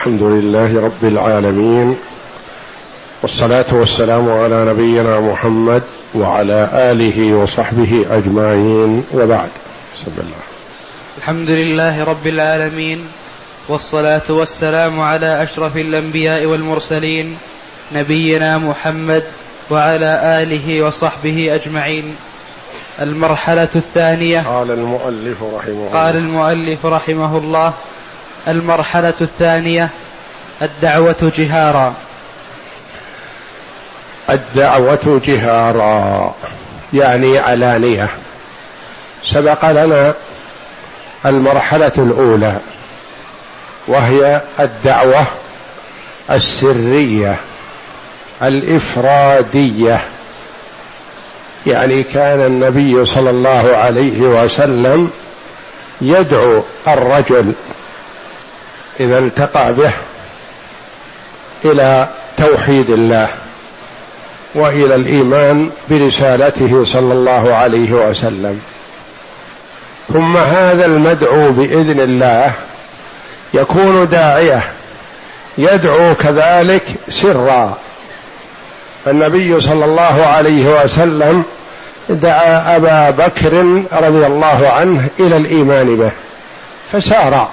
الحمد لله رب العالمين والصلاة والسلام على نبينا محمد وعلى آله وصحبه أجمعين وبعد. بسم الله الحمد لله رب العالمين والصلاة والسلام على أشرف الأنبياء والمرسلين نبينا محمد وعلى آله وصحبه أجمعين. المرحلة الثانية. قال المؤلف رحمه الله. قال المؤلف رحمه الله. المرحلة الثانية الدعوة جهارا. الدعوة جهارا يعني علانية. سبق لنا المرحلة الأولى وهي الدعوة السرية الإفرادية. يعني كان النبي صلى الله عليه وسلم يدعو الرجل إذا التقى به إلى توحيد الله وإلى الإيمان برسالته صلى الله عليه وسلم. ثم هذا المدعو بإذن الله يكون داعية يدعو كذلك سرا. فالنبي صلى الله عليه وسلم دعا أبا بكر رضي الله عنه إلى الإيمان به فسارع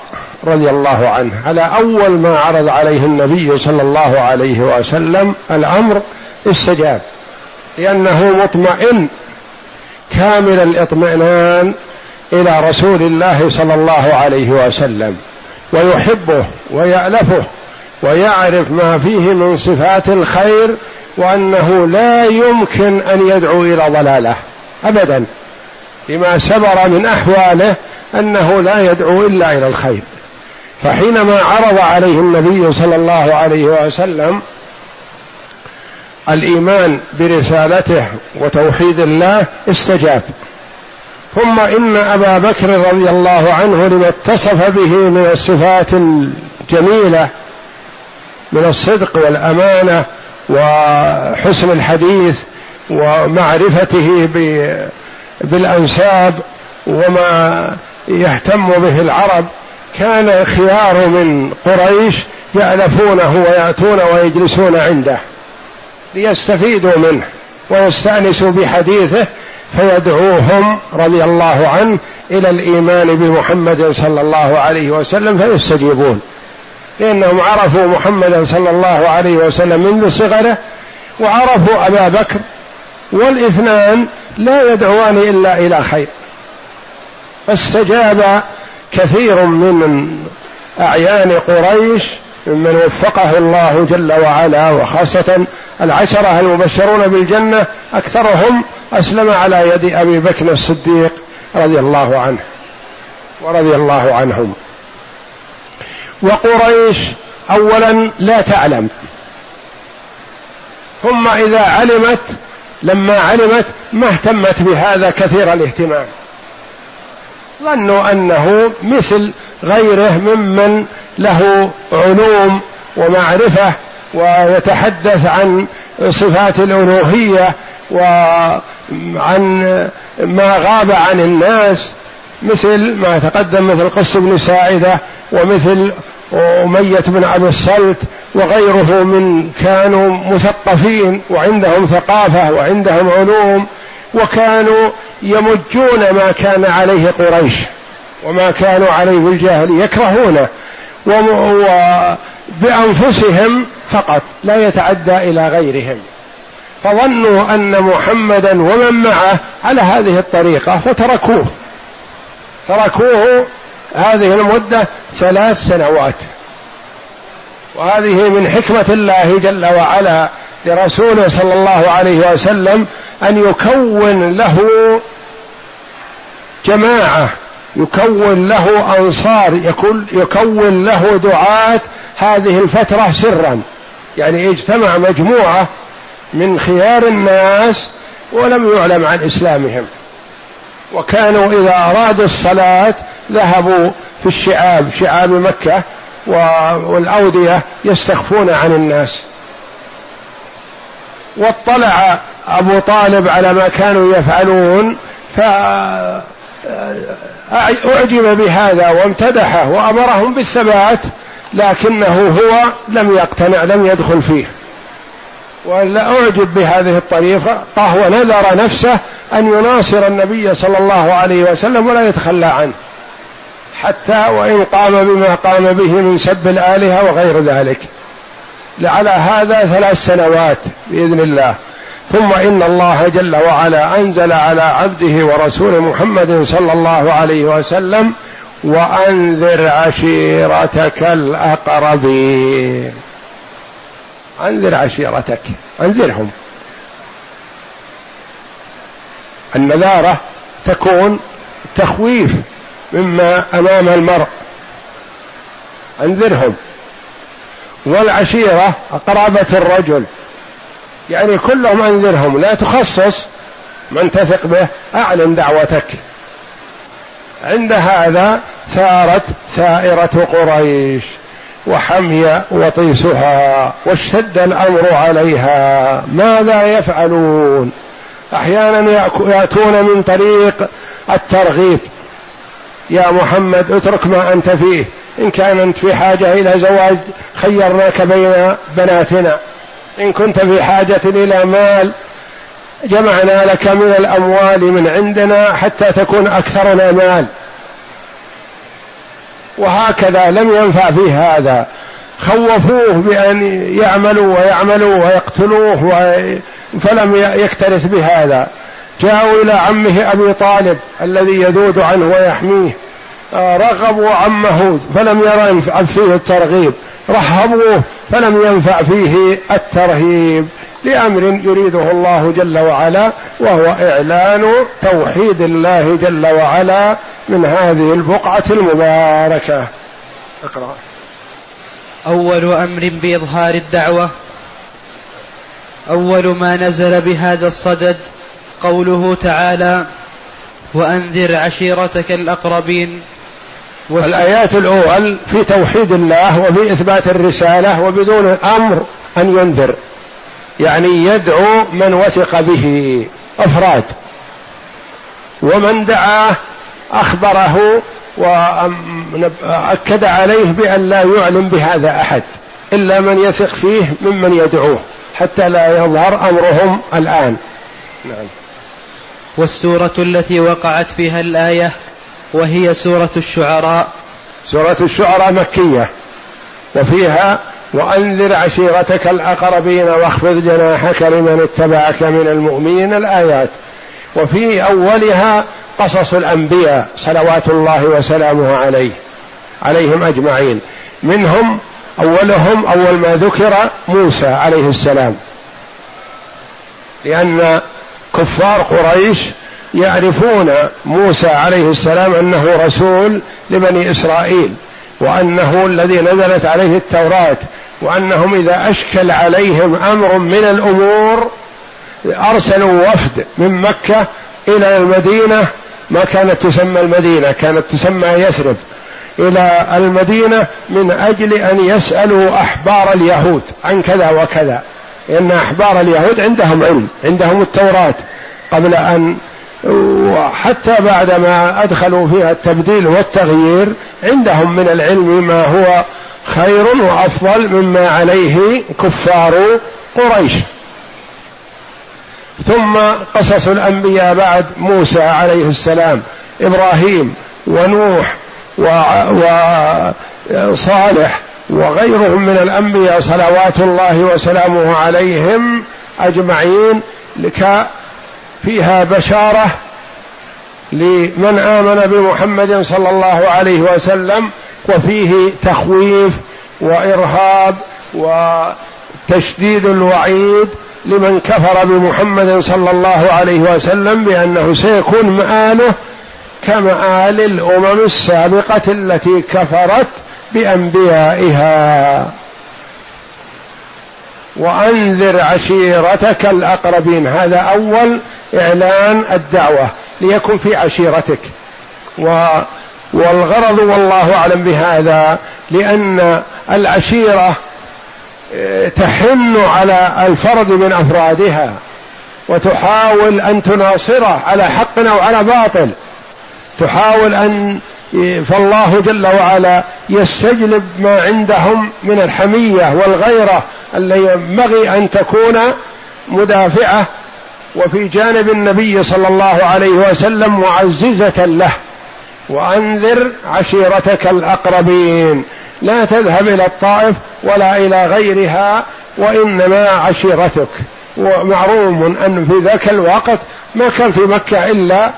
رضي الله عنه. على أول ما عرض عليه النبي صلى الله عليه وسلم الأمر استجاب. لأنه مطمئن كامل الاطمئنان إلى رسول الله صلى الله عليه وسلم ويحبه ويألفه ويعرف ما فيه من صفات الخير وأنه لا يمكن أن يدعو إلى ضلاله ابدا. لما سبر من أحواله أنه لا يدعو إلا إلى الخير. فحينما عرض عليه النبي صلى الله عليه وسلم الإيمان برسالته وتوحيد الله استجاب. ثم إن أبا بكر رضي الله عنه لما اتصف به من الصفات الجميلة من الصدق والأمانة وحسن الحديث ومعرفته بالأنساب وما يهتم به العرب كان خيار من قريش يألفونه ويأتون ويجلسون عنده ليستفيدوا منه ويستأنسوا بحديثه فيدعوهم رضي الله عنه إلى الإيمان بمحمد صلى الله عليه وسلم فيستجيبون. لأنهم عرفوا محمدا صلى الله عليه وسلم منذ صغره وعرفوا أبا بكر والإثنان لا يدعوان إلا إلى خير. فاستجاب كثير من أعيان قريش ممن وفقه الله جل وعلا وخاصة العشرة المبشرون بالجنة أكثرهم أسلم على يد أبي بكر الصديق رضي الله عنه ورضي الله عنهم. وقريش أولا لا تعلم. ثم إذا علمت لما علمت ما اهتمت بهذا كثير الاهتمام. ظنوا أنه مثل غيره ممن له علوم ومعرفة ويتحدث عن صفات الألوهية وعن ما غاب عن الناس مثل ما تقدم مثل قص بن ساعدة ومثل أمية بن أبي الصلت وغيره من كانوا مثقفين وعندهم ثقافة وعندهم علوم وكانوا يمجون ما كان عليه قريش وما كانوا عليه الجاهل يكرهونه. وبأنفسهم فقط لا يتعدى إلى غيرهم. فظنوا أن محمدا ومن معه على هذه الطريقة فتركوه. تركوه هذه المدة ثلاث سنوات. وهذه من حكمة الله جل وعلا لرسوله صلى الله عليه وسلم أن يكون له جماعة يكون له أنصار يكون, له دعاة هذه الفترة سرا. يعني اجتمع مجموعة من خيار الناس ولم يعلم عن إسلامهم. وكانوا إذا أرادوا الصلاة ذهبوا في الشعاب شعاب مكة والأودية يستخفون عن الناس. واطلع أبو طالب على ما كانوا يفعلون فأعجب بهذا وامتدحه وأمرهم بالثبات لكنه هو لم يقتنع لم يدخل فيه. ولا أعجب بهذه الطريقة ونذر نفسه أن يناصر النبي صلى الله عليه وسلم ولا يتخلى عنه. حتى وإن قام بما قام به من سب الآلهة وغير ذلك. على هذا ثلاث سنوات بإذن الله. ثم إن الله جل وعلا أنزل على عبده ورسول محمد صلى الله عليه وسلم وأنذر عشيرتك الأقربين. أنذر عشيرتك أنذرهم. النذارة تكون تخويف مما أمام المرء. أنذرهم. والعشيرة قرابه الرجل. يعني كلهم انذرهم لا تخصص من تثق به أعلن دعوتك. عند هذا ثارت ثائرة قريش وحمي وطيسها واشتد الأمر عليها. ماذا يفعلون؟ أحيانا يأتون من طريق الترغيب. يا محمد اترك ما أنت فيه. إن كانت في حاجة إلى زواج خيرناك بين بناتنا. إن كنت في حاجة إلى مال جمعنا لك من الأموال من عندنا حتى تكون أكثرنا مال. وهكذا لم ينفع فيه هذا. خوفوه بأن يعملوا ويعملوا ويقتلوه فلم يكترث بهذا. جاءوا إلى عمه أبي طالب الذي يذود عنه ويحميه. آه، رغبوا عمه فلم ينفع فيه الترغيب. رهبوه فلم ينفع فيه الترهيب لأمر يريده الله جل وعلا وهو إعلان توحيد الله جل وعلا من هذه البقعة المباركة. اقرأ. أول أمر بإظهار الدعوة. أول ما نزل بهذا الصدد قوله تعالى وأنذر عشيرتك الأقربين الآيات الأول في توحيد الله وفي إثبات الرسالة وبدون أمر أن ينذر. يعني يدعو من وثق به أفراد. ومن دعاه أخبره وأكد عليه بأن لا يعلم بهذا أحد إلا من يثق فيه ممن يدعوه حتى لا يظهر أمرهم الآن. نعم والسورة التي وقعت فيها الآية وهي سورة الشعراء. سورة الشعراء مكية. وفيها وأنذر عشيرتك الأقربين واخفض جناحك لمن اتبعك من المؤمنين الآيات. وفي أولها قصص الأنبياء صلوات الله وسلامه عليه عليهم أجمعين. منهم أولهم أول ما ذكر موسى عليه السلام. لأن كفار قريش يعرفون موسى عليه السلام أنه رسول لبني إسرائيل وأنه الذي نزلت عليه التوراة وأنهم إذا أشكل عليهم أمر من الأمور أرسلوا وفد من مكة إلى المدينة ما كانت تسمى المدينة كانت تسمى يثرب إلى المدينة من أجل أن يسألوا أحبار اليهود عن كذا وكذا لأن أحبار اليهود عندهم علم عندهم التوراة قبل أن وحتى بعدما أدخلوا فيها التبديل والتغيير عندهم من العلم ما هو خير وأفضل مما عليه كفار قريش. ثم قصص الأنبياء بعد موسى عليه السلام إبراهيم ونوح وصالح وغيرهم من الأنبياء صلوات الله وسلامه عليهم أجمعين فيها بشارة لمن آمن بمحمد صلى الله عليه وسلم وفيه تخويف وإرهاب وتشديد الوعيد لمن كفر بمحمد صلى الله عليه وسلم بأنه سيكون مآله كمآل الأمم السابقة التي كفرت بأنبيائها. وأنذر عشيرتك الأقربين. هذا أول إعلان الدعوة ليكن في عشيرتك. و والغرض والله أعلم بهذا لأن العشيرة آه، تحن على الفرد من أفرادها وتحاول أن تناصره على حق أو على باطل. تحاول أن فالله جل وعلا يستجلب ما عندهم من الحمية والغيرة التي ينبغي أن تكون مدافعة وفي جانب النبي صلى الله عليه وسلم معززة له. وأنذر عشيرتك الأقربين. لا تذهب إلى الطائف ولا إلى غيرها وإنما عشيرتك. ومعروم أن في ذاك الوقت ما كان في مكة إلا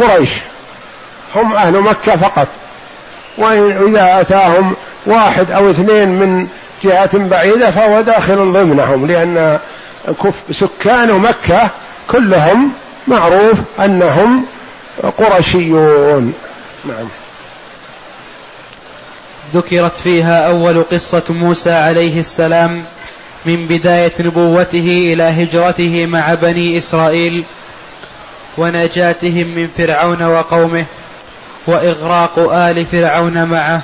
قريش. هم أهل مكة فقط. وإذا أتاهم واحد أو اثنين من جهات بعيدة فهو داخل ضمنهم لأن سكان مكة كلهم معروف أنهم قرشيون. نعم. ذكرت فيها أول قصة موسى عليه السلام من بداية نبوته إلى هجرته مع بني إسرائيل ونجاتهم من فرعون وقومه وإغراق آل فرعون معه.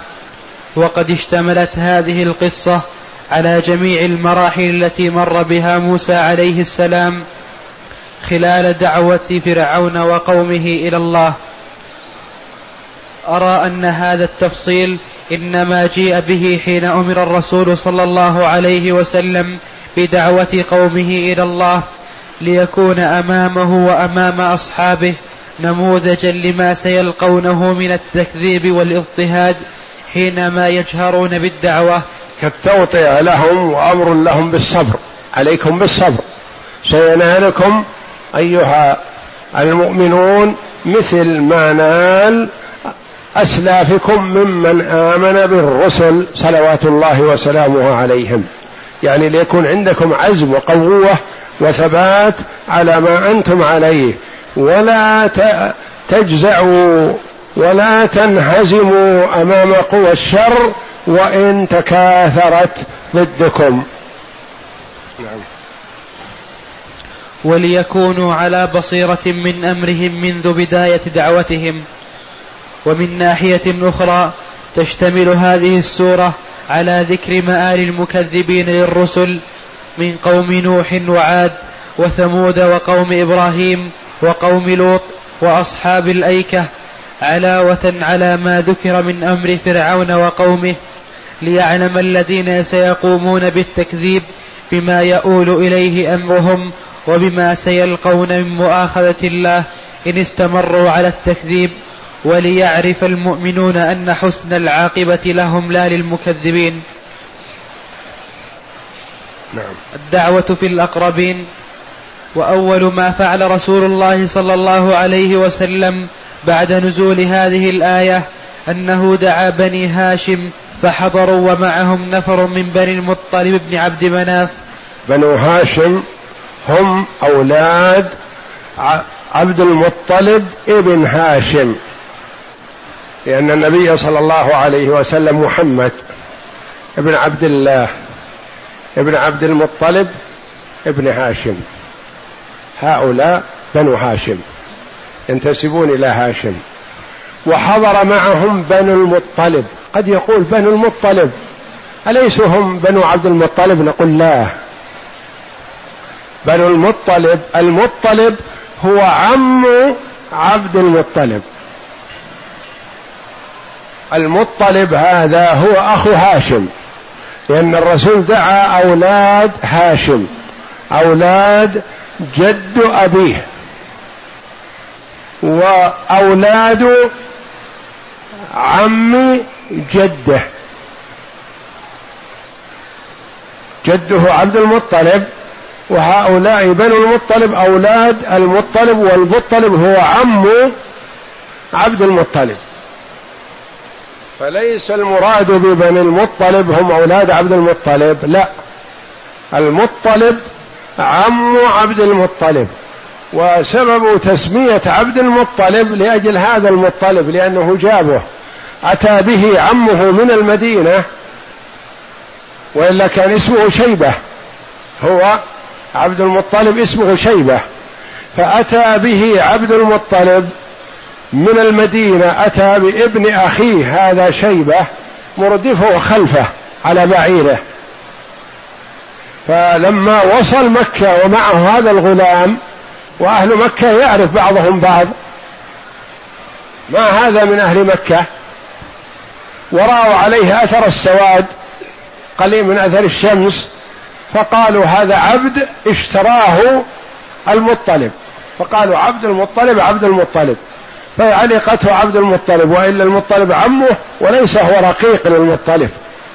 وقد اشتملت هذه القصة على جميع المراحل التي مر بها موسى عليه السلام خلال دعوة فرعون وقومه إلى الله. أرى أن هذا التفصيل إنما جيء به حين أمر الرسول صلى الله عليه وسلم بدعوة قومه إلى الله ليكون أمامه وأمام أصحابه نموذجا لما سيلقونه من التكذيب والاضطهاد حينما يجهرون بالدعوة. كالتوطئة لهم وأمر لهم بالصبر عليكم بالصبر. سينالكم أيها المؤمنون مثل ما نال اسلافكم ممن آمن بالرسل صلوات الله وسلامه عليهم. يعني ليكون عندكم عزم وقوة وثبات على ما أنتم عليه. ولا تجزعوا ولا تنهزموا أمام قوى الشر وإن تكاثرت ضدكم. نعم. وليكونوا على بصيرة من أمرهم منذ بداية دعوتهم. ومن ناحية أخرى تشتمل هذه السورة على ذكر مآل المكذبين للرسل من قوم نوح وعاد وثمود وقوم إبراهيم وقوم لوط وأصحاب الأيكة علاوة على ما ذكر من أمر فرعون وقومه ليعلم الذين سيقومون بالتكذيب بما يؤول إليه أمرهم وبما سيلقون من مؤاخذة الله إن استمروا على التكذيب وليعرف المؤمنون أن حسن العاقبة لهم لا للمكذبين. نعم. الدعوة في الأقربين. وأول ما فعل رسول الله صلى الله عليه وسلم بعد نزول هذه الآية أنه دعا بني هاشم فحضروا ومعهم نفر من بني المطلب بن عبد مناف. بنو هاشم هم أولاد عبد المطلب ابن هاشم. لأن النبي صلى الله عليه وسلم محمد ابن عبد الله ابن عبد المطلب ابن هاشم. هؤلاء بنو هاشم. ينتسبون إلى هاشم. وحضر معهم بنو المطلب. قد يقول بنو المطلب. أليسوا هم بنو عبد المطلب؟ نقول لا. بنو المطلب المطلب هو عم عبد المطلب. المطلب هذا هو أخو هاشم لأن الرسول دعا أولاد هاشم أولاد جد أبيه. وأولاد عم جده. جده عبد المطلب وهؤلاء بنو المطلب أولاد المطلب والمطلب هو عم عبد المطلب. فليس المراد ببني المطلب هم أولاد عبد المطلب لا. المطلب عم عبد المطلب وسبب تسمية عبد المطلب لأجل هذا المطلب لأنه جابه أتى به عمه من المدينة وإلا كان اسمه شيبة هو عبد المطلب اسمه شيبة فأتى به عبد المطلب من المدينة أتى بابن أخيه هذا شيبة مردفه خلفه على بعيره. فلما وصل مكة ومعه هذا الغلام وأهل مكة يعرف بعضهم بعض ما هذا من أهل مكة؟ ورأوا عليه أثر السواد قليل من أثر الشمس فقالوا هذا عبد اشتراه المطلب. فقالوا عبد المطلب عبد المطلب. فعلقته عبد المطلب وإلا المطلب عمه وليس هو رقيق للمطلب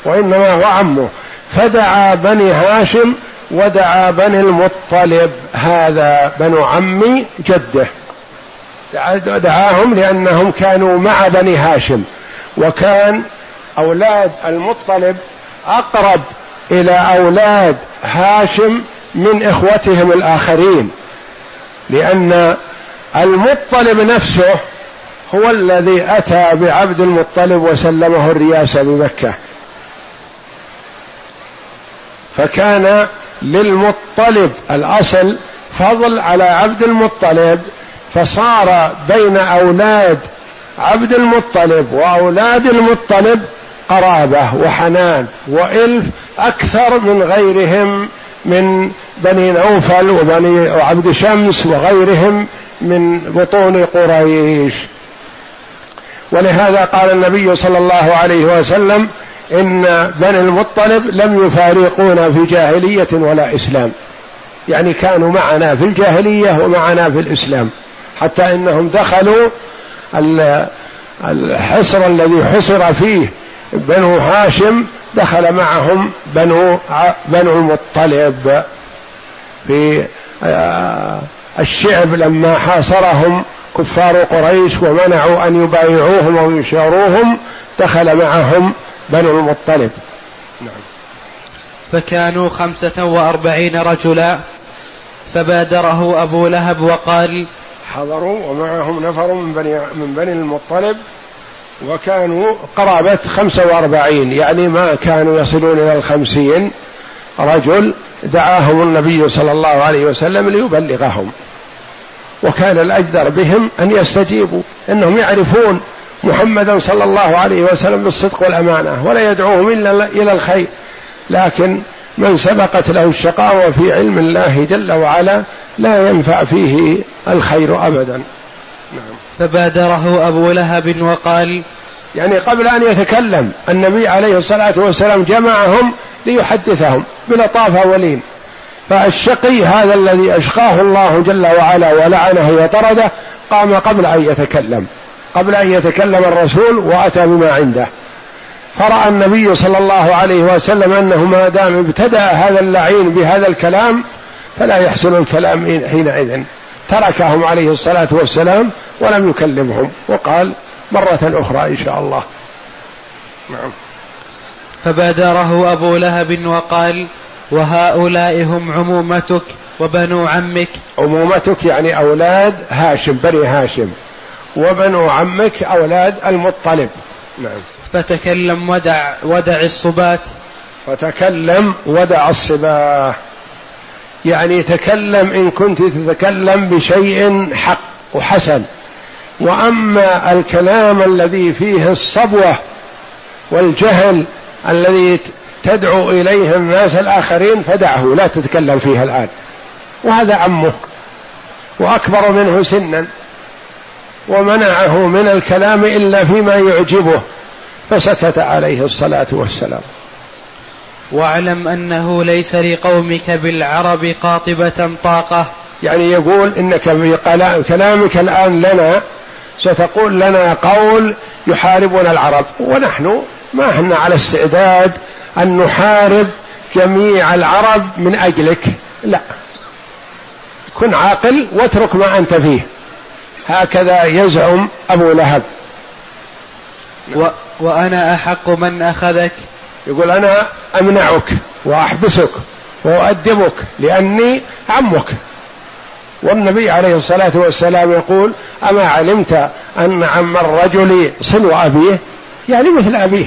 وإنما هو عمه. فدعا بني هاشم ودعا بني المطلب هذا بنو عم جده. دعاهم لأنهم كانوا مع بني هاشم وكان أولاد المطلب أقرب إلى أولاد هاشم من إخوتهم الآخرين لأن المطلب نفسه هو الذي أتى بعبد المطلب وسلمه الرياسه بمكة. فكان للمطلب الأصل فضل على عبد المطلب فصار بين أولاد عبد المطلب وأولاد المطلب قرابة وحنان وإلف أكثر من غيرهم من بني نوفل وبني عبد شمس وغيرهم من بطون قريش. ولهذا قال النبي صلى الله عليه وسلم إن بني المطلب لم يفارقونا في جاهلية ولا إسلام. يعني كانوا معنا في الجاهلية ومعنا في الإسلام. حتى إنهم دخلوا الحصر الذي حصر فيه بنو هاشم دخل معهم بنو بنو المطلب في آه، الشعب لما حاصرهم كفار قريش ومنعوا أن يبايعوهم أو يشاروهم دخل معهم بنو المطلب. نعم. فكانوا خمسة وأربعين رجلا فبادره أبو لهب وقال حضروا ومعهم نفر من بني من بني المطلب وكانوا قرابة خمسة وأربعين يعني ما كانوا يصلون إلى الخمسين. رجل دعاهم النبي صلى الله عليه وسلم ليبلغهم. وكان الأجدر بهم أن يستجيبوا إنهم يعرفون محمدا صلى الله عليه وسلم بالصدق والأمانة ولا يدعوهم إلا إلى الخير. لكن من سبقت له الشقاوة في علم الله جل وعلا لا ينفع فيه الخير أبدا. نعم. فبادره أبو لهب وقال يعني قبل أن يتكلم النبي عليه الصلاة والسلام جمعهم ليحدثهم بلطافة ولين فالشقي هذا الذي أشقاه الله جل وعلا ولعنه وطرده قام قبل أن يتكلم قبل أن يتكلم الرسول وأتى بما عنده. فرأى النبي صلى الله عليه وسلم أنه ما دام ابتدأ هذا اللعين بهذا الكلام فلا يحسن الكلام حينئذ. تركهم عليه الصلاة والسلام ولم يكلمهم وقال مرة أخرى إن شاء الله. نعم. فبادره أبو لهب وقال وهؤلاء هم عمومتك وبنو عمك. عمومتك يعني أولاد هاشم بني هاشم. وبنو عمك أولاد المطلب. نعم. فتكلم ودع ودع الصبات. فتكلم ودع الصباه يعني تكلم إن كنت تتكلم بشيء حق وحسن. وأما الكلام الذي فيه الصبوة والجهل الذي تدعو إليه الناس الآخرين فدعه لا تتكلم فيها الآن. وهذا عمه وأكبر منه سنا. ومنعه من الكلام إلا فيما يعجبه. فسكت عليه الصلاة والسلام. واعلم أنه ليس لقومك بالعرب قاطبة طاقة. يعني يقول إنك في كلامك الآن لنا ستقول لنا قول يحاربنا العرب. ونحن ما إحنا على استعداد أن نحارب جميع العرب من أجلك. لا. كن عاقل واترك ما أنت فيه. هكذا يزعم أبو لهب. و وأنا أحق من أخذك؟ يقول أنا أمنعك وأحبسك وأؤدبك لأني عمك. والنبي عليه الصلاة والسلام يقول أما علمت أن عم الرجل صلو أبيه يعني مثل أبيه.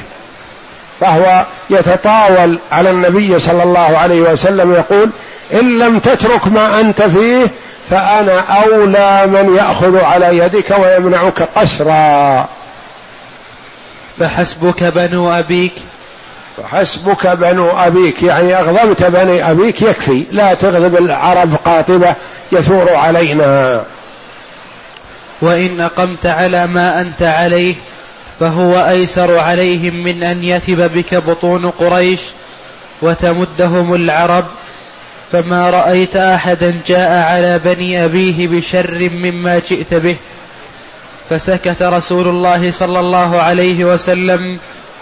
فهو يتطاول على النبي صلى الله عليه وسلم يقول إن لم تترك ما أنت فيه فأنا أولى من يأخذ على يدك ويمنعك قسرا. فحسبك بنو أبيك فحسبك بنو أبيك يعني أغضبت بني أبيك يكفي لا تغضب العرب قاطبة يثور علينا. وإن أقمت على ما أنت عليه فهو أيسر عليهم من أن يثب بك بطون قريش وتمدهم العرب. فما رأيت أحدا جاء على بني أبيه بشر مما جئت به. فسكت رسول الله صلى الله عليه وسلم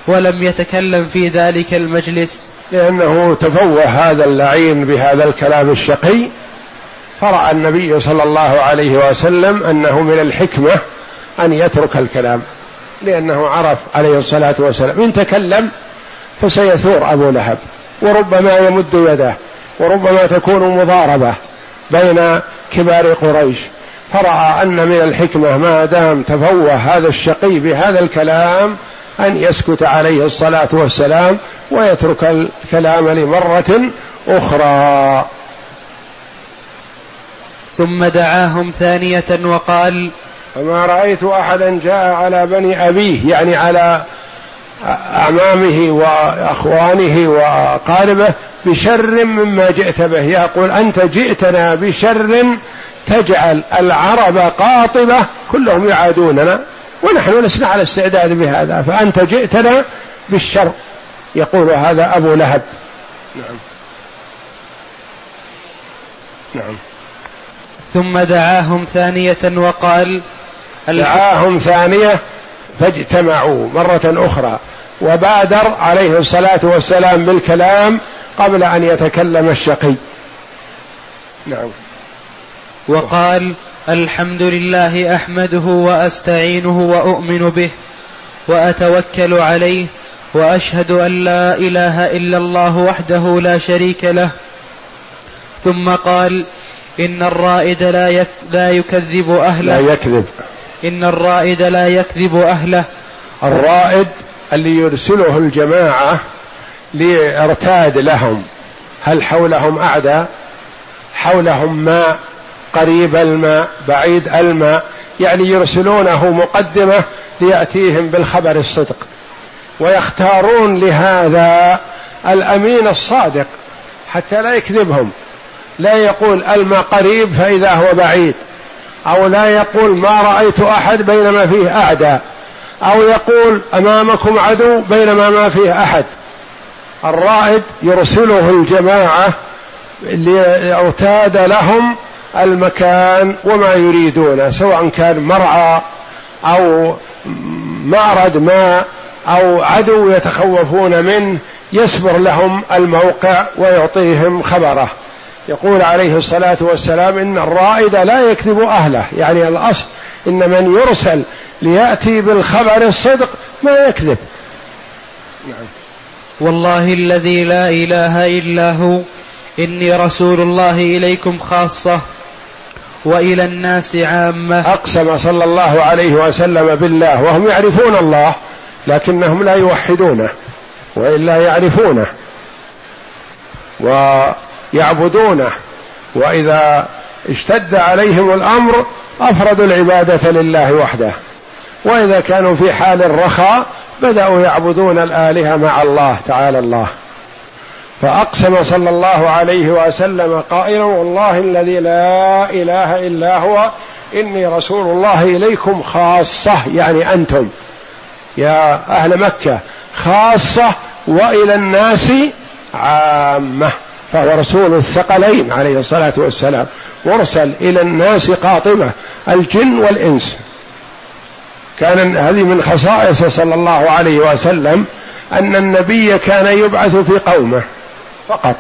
ولم يتكلم في ذلك المجلس. لأنه تفوه هذا اللعين بهذا الكلام الشقي فرأى النبي صلى الله عليه وسلم أنه من الحكمة أن يترك الكلام لأنه عرف عليه الصلاة والسلام. إن تكلم فسيثور أبو لهب وربما يمد يده وربما تكون مضاربة بين كبار قريش. فرأى أن من الحكمة ما دام تفوه هذا الشقي بهذا الكلام أن يسكت عليه الصلاة والسلام ويترك الكلام لمرة أخرى. ثم دعاهم ثانية وقال فما رأيت أحدا جاء على بني أبيه يعني على أعمامه وأخوانه وأقاربه بشر مما جئت به. يقول أنت جئتنا بشر تجعل العرب قاطبة كلهم يعادوننا. ونحن لسنا على استعداد بهذا فأنت جئتنا بالشر. يقول هذا أبو لهب. نعم. نعم. ثم دعاهم ثانية وقال دعاهم ثانية فاجتمعوا مرة أخرى. وبادر عليه الصلاة والسلام بالكلام قبل أن يتكلم الشقي. نعم. وقال الحمد لله أحمده وأستعينه وأؤمن به وأتوكل عليه وأشهد أن لا إله إلا الله وحده لا شريك له. ثم قال إن الرائد لا لا يكذب أهله. لا يكذب. إن الرائد لا يكذب أهله. الرائد اللي يرسله الجماعة لارتاد لهم. هل حولهم أعداء؟ حولهم ماء؟ قريب الماء بعيد الماء يعني يرسلونه مقدمة ليأتيهم بالخبر الصدق. ويختارون لهذا الأمين الصادق حتى لا يكذبهم. لا يقول الماء قريب فإذا هو بعيد. أو لا يقول ما رأيت أحد بينما فيه اعداء أو يقول أمامكم عدو بينما ما فيه أحد. الرائد يرسله الجماعة ليرتاد لهم المكان وما يريدونه سواء كان مرعى أو معرض ماء أو عدو يتخوفون منه يسبر لهم الموقع ويعطيهم خبره. يقول عليه الصلاة والسلام إن الرائد لا يكذب أهله. يعني الأصل إن من يرسل ليأتي بالخبر الصدق ما يكذب. نعم. والله الذي لا إله إلا هو إني رسول الله إليكم خاصة. وإلى الناس عامة. أقسم صلى الله عليه وسلم بالله وهم يعرفون الله لكنهم لا يوحدونه وإلا يعرفونه ويعبدونه وإذا اشتد عليهم الأمر أفردوا العبادة لله وحده. وإذا كانوا في حال الرخاء بدأوا يعبدون الآلهة مع الله تعالى الله. فأقسم صلى الله عليه وسلم قائلا والله الذي لا إله إلا هو إني رسول الله إليكم خاصة يعني أنتم يا أهل مكة خاصة وإلى الناس عامة فهو رسول الثقلين عليه الصلاة والسلام مرسل إلى الناس قاطبه الجن والإنس. كان هذه من خصائصه صلى الله عليه وسلم أن النبي كان يبعث في قومه. فقط.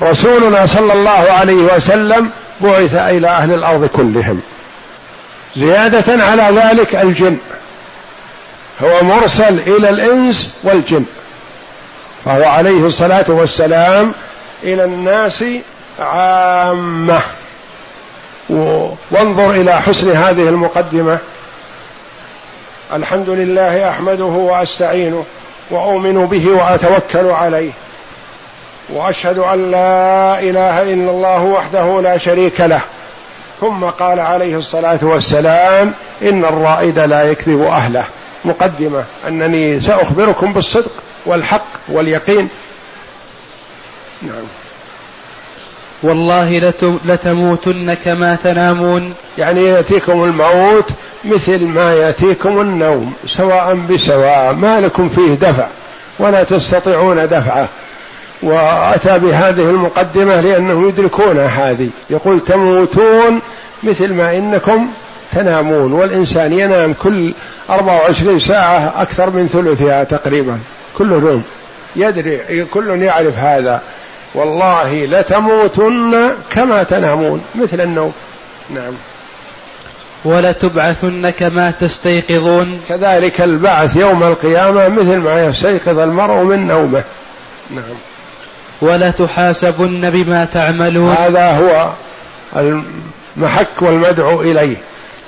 ورسولنا صلى الله عليه وسلم بعث إلى أهل الأرض كلهم. زيادة على ذلك الجن. هو مرسل إلى الإنس والجن. فهو عليه الصلاة والسلام إلى الناس عامة. وانظر إلى حسن هذه المقدمة. الحمد لله أحمده وأستعينه وأؤمن به وأتوكل عليه وأشهد أن لا إله إلا الله وحده لا شريك له ثم قال عليه الصلاة والسلام إن الرائد لا يكذب أهله مقدمة أنني سأخبركم بالصدق والحق واليقين نعم. والله لتموتن كما تنامون. يعني يأتيكم الموت مثل ما يأتيكم النوم سواء بسواء ما لكم فيه دفع ولا تستطيعون دفعه. وأتى بهذه المقدمة لأنهم يدركون هذه. يقول تموتون مثل ما إنكم تنامون والإنسان ينام كل 24 ساعة أكثر من ثلثها تقريبا كل نوم. يدري كل يعرف هذا. والله لتموتن كما تنامون مثل النوم. نعم. ولتبعثن كما تستيقظون. كذلك البعث يوم القيامة مثل ما يستيقظ المرء من نومه. نعم. ولتحاسبن بما تعملون. هذا هو المحك والمدعو إليه.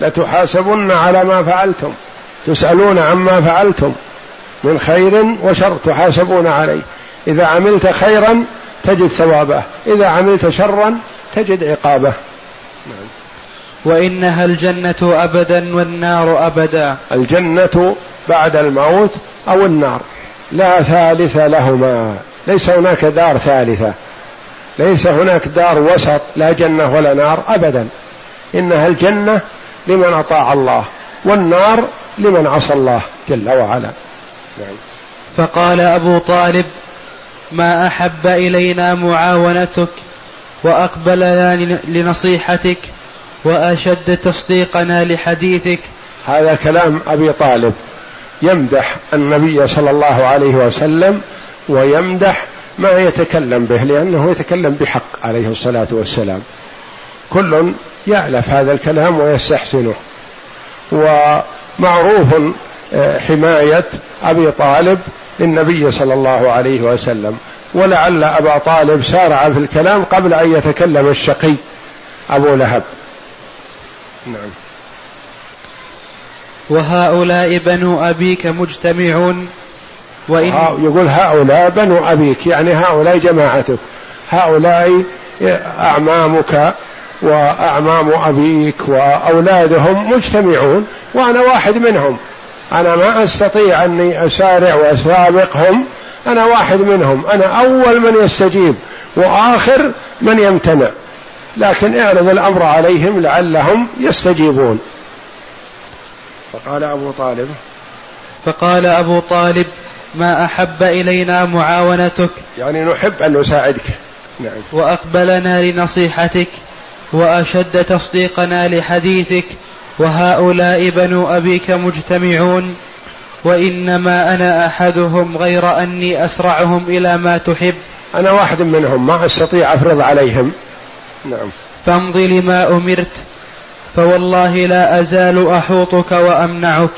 لتحاسبن على ما فعلتم. تسألون عما فعلتم. من خير وشر تحاسبون عليه. إذا عملت خيرا تجد ثوابه. إذا عملت شرا تجد عقابه. نعم. وإنها الجنة أبدا والنار أبدا. الجنة بعد الموت أو النار. لا ثالث لهما. ليس هناك دار ثالثة. ليس هناك دار وسط لا جنة ولا نار أبدا. إنها الجنة لمن أطاع الله والنار لمن عصى الله جل وعلا. نعم. فقال أبو طالب ما أحب إلينا معاونتك وأقبلنا لنصيحتك وأشد تصديقنا لحديثك. هذا كلام أبي طالب. يمدح النبي صلى الله عليه وسلم ويمدح ما يتكلم به لأنه يتكلم بحق عليه الصلاة والسلام. كل يألف هذا الكلام ويستحسنه. ومعروف آه، حماية أبي طالب للنبي صلى الله عليه وسلم. ولعل أبا طالب سارع في الكلام قبل أن يتكلم الشقي أبو لهب. نعم. وهؤلاء بنو أبيك مجتمعون وإن يقول هؤلاء بنو أبيك يعني هؤلاء جماعتك. هؤلاء أعمامك وأعمام أبيك وأولادهم مجتمعون وأنا واحد منهم. أنا ما أستطيع أني أسارع وأسابقهم أنا واحد منهم. أنا أول من يستجيب وآخر من يمتنع. لكن اعرض الأمر عليهم لعلهم يستجيبون. فقال أبو طالب فقال أبو طالب ما أحب إلينا معاونتك يعني نحب أن نساعدك. نعم. وأقبلنا لنصيحتك وأشد تصديقنا لحديثك وهؤلاء بنو أبيك مجتمعون وإنما أنا أحدهم غير أني أسرعهم إلى ما تحب. أنا واحد منهم ما أستطيع أفرض عليهم. نعم. فامض لما أمرت فوالله لا أزال أحوطك وأمنعك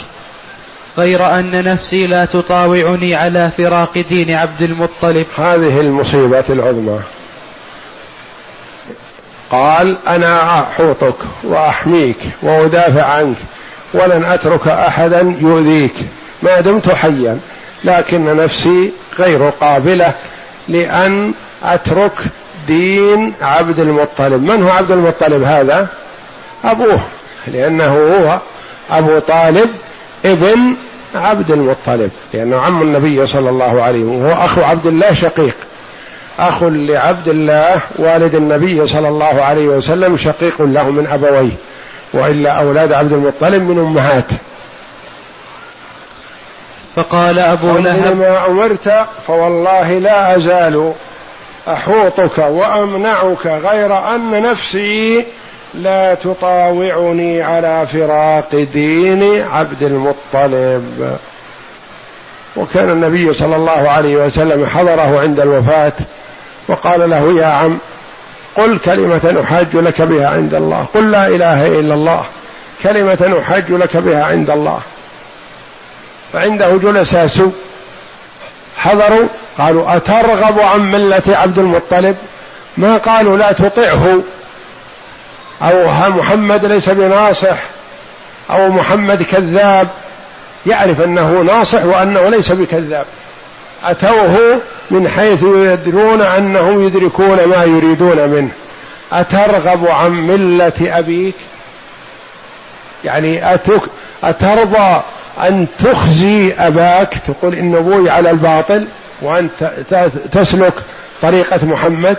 غير أن نفسي لا تطاوعني على فراق دين عبد المطلب. هذه المصيبة العظمى. قال أنا أحوطك وأحميك وأدافع عنك ولن أترك أحدا يؤذيك. ما دمت حيا لكن نفسي غير قابلة لأن أترك دين عبد المطلب. من هو عبد المطلب هذا؟ أبوه لأنه هو أبو طالب ابن عبد المطلب لأنه عم النبي صلى الله عليه وسلم وهو أخو عبد الله شقيق. أخ لعبد الله والد النبي صلى الله عليه وسلم شقيق له من أبويه وإلا أولاد عبد المطلب من أمهات. فقال أبو لهب ما امرت فوالله لا أزال أحوطك وأمنعك غير أن نفسي لا تطاوعني على فراق دين عبد المطلب. وكان النبي صلى الله عليه وسلم حضره عند الوفاة وقال له يا عم قل كلمة أحاج لك بها عند الله. قل لا إله إلا الله كلمة أحاج لك بها عند الله. فعنده جلساء سوء. حضروا قالوا أترغب عن ملة عبد المطلب؟ ما قالوا لا تطعه. أو محمد ليس بناصح. أو محمد كذاب. يعرف أنه ناصح وأنه ليس بكذاب. أتوه من حيث يدرون أنهم يدركون ما يريدون منه. أترغب عن ملة أبيك؟ يعني أتك أترضى أن تخزي أباك تقول إن أبوي على الباطل وأنت تسلك طريقة محمد.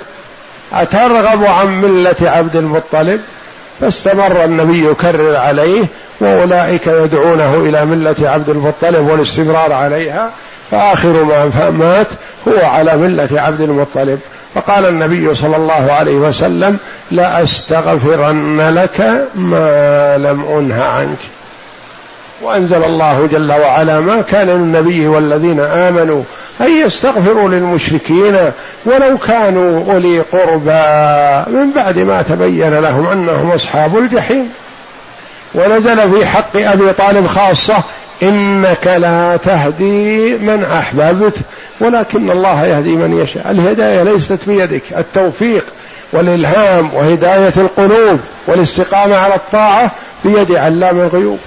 أترغب عن ملة عبد المطلب فاستمر النبي يكرر عليه وأولئك يدعونه إلى ملة عبد المطلب والاستمرار عليها. فآخر ما مات هو على ملة عبد المطلب. فقال النبي صلى الله عليه وسلم لأستغفرن لك ما لم أنه عنك. وأنزل الله جل وعلا ما كان للنبي والذين آمنوا أن يستغفروا للمشركين ولو كانوا أولي قربى. من بعد ما تبين لهم أنهم أصحاب الجحيم. ونزل في حق أبي طالب خاصة إنك لا تهدي من أحببت ولكن الله يهدي من يشاء. الهداية ليست بيدك. التوفيق والإلهام وهداية القلوب والاستقامة على الطاعة بيد علام الغيوب.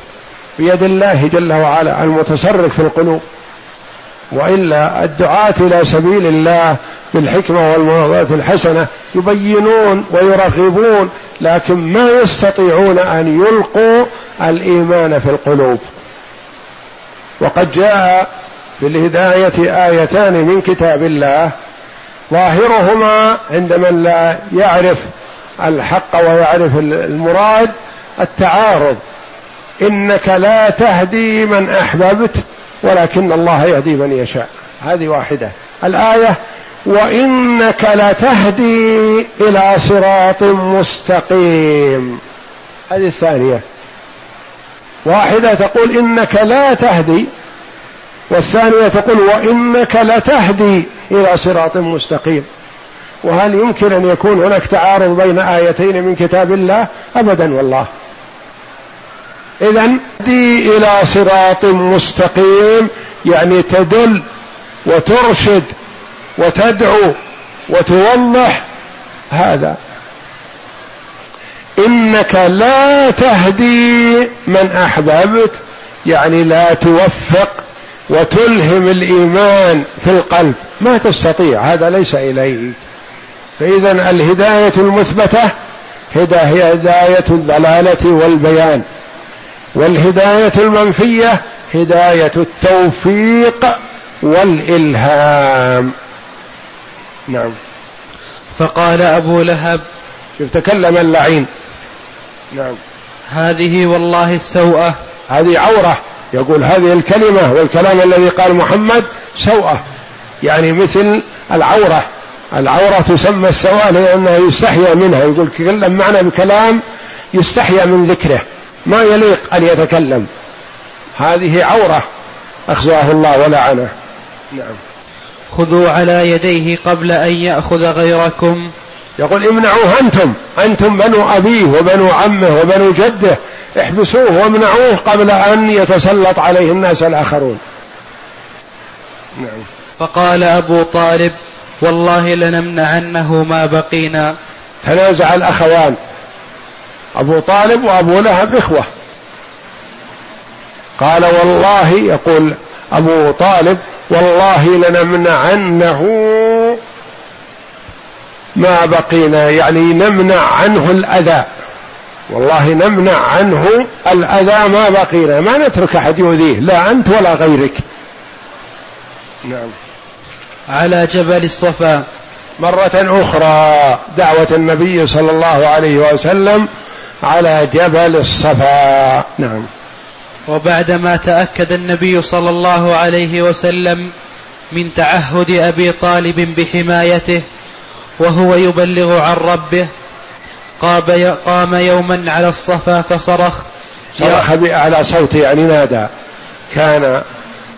بيد الله جل وعلا المتصرف في القلوب. وإلا الدعاة إلى سبيل الله بالحكمة والموعظة الحسنة يبينون ويرغبون لكن ما يستطيعون أن يلقوا الإيمان في القلوب. وقد جاء في الهداية آيتان من كتاب الله ظاهرهما عند من لا يعرف الحق ويعرف المراد التعارض. إنك لا تهدي من أحببت ولكن الله يهدي من يشاء. هذه واحدة. الآية وإنك لتهدي إلى صراط مستقيم. هذه الثانية. واحدة تقول إنك لا تهدي والثانية تقول وإنك لتهدي إلى صراط مستقيم. وهل يمكن أن يكون هناك تعارض بين آيتين من كتاب الله؟ ابدا والله. اذا تهدي إلى صراط مستقيم يعني تدل وترشد وتدعو وتوضح هذا. إنك لا تهدي من أحببت يعني لا توفق وتلهم الإيمان في القلب. ما تستطيع هذا ليس إليك. فاذا الهداية المثبتة هداية الضلالة والبيان. والهداية المنفية هداية التوفيق والإلهام. نعم. فقال أبو لهب شوف تكلم اللعين. نعم. هذه والله السوءة. هذه عورة. يقول هذه الكلمة والكلام الذي قال محمد سوءة. يعني مثل العورة. العورة تسمى السوءة لانها يستحيا منها. يقول تكلم معنا بكلام يستحيا من ذكره. ما يليق أن يتكلم. هذه عورة أخزاه الله ولعنه. نعم. خذوا على يديه قبل أن يأخذ غيركم. يقول امنعوه أنتم. أنتم بنو أبيه وبنو عمه وبنو جده. احبسوه وامنعوه قبل أن يتسلط عليه الناس الآخرون. نعم. فقال أبو طالب والله لنمنعنه ما بقينا. تنازع الأخوان. أبو طالب وأبو لهب إخوة. قال والله يقول أبو طالب والله لنمنعنه ما بقينا يعني نمنع عنه الأذى. والله نمنع عنه الأذى ما بقينا. ما نترك أحد يؤذيه لا أنت ولا غيرك. نعم. على جبل الصفا. مرة أخرى دعوة النبي صلى الله عليه وسلم على جبل الصفا. نعم. وبعدما تأكد النبي صلى الله عليه وسلم من تعهد أبي طالب بحمايته وهو يبلغ عن ربه قام يوما على الصفا فصرخ صرخ بأعلى صوته يعني نادى. كان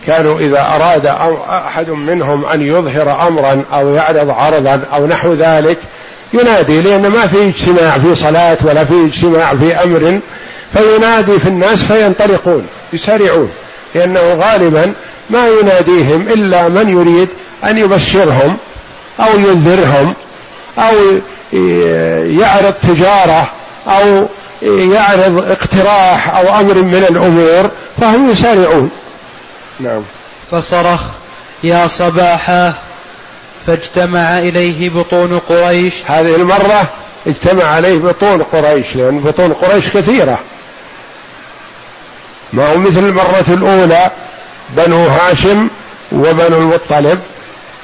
كانوا إذا أراد أو أحد منهم أن يظهر أمرا أو يعرض عرضا أو نحو ذلك ينادي لأن ما في اجتماع في صلاة ولا في اجتماع في أمر. فينادي في الناس فينطلقون يسارعون لأنه غالبا ما يناديهم إلا من يريد أن يبشرهم أو ينذرهم أو يعرض تجارة أو يعرض اقتراح أو أمر من الأمور فهم يسارعون. نعم. فصرخ يا صباحا. فاجتمع إليه بطون قريش. هذه المرة اجتمع عليه بطون قريش لأن بطون قريش كثيرة. ما هو مثل المرة الأولى بنو هاشم وبنو المطلب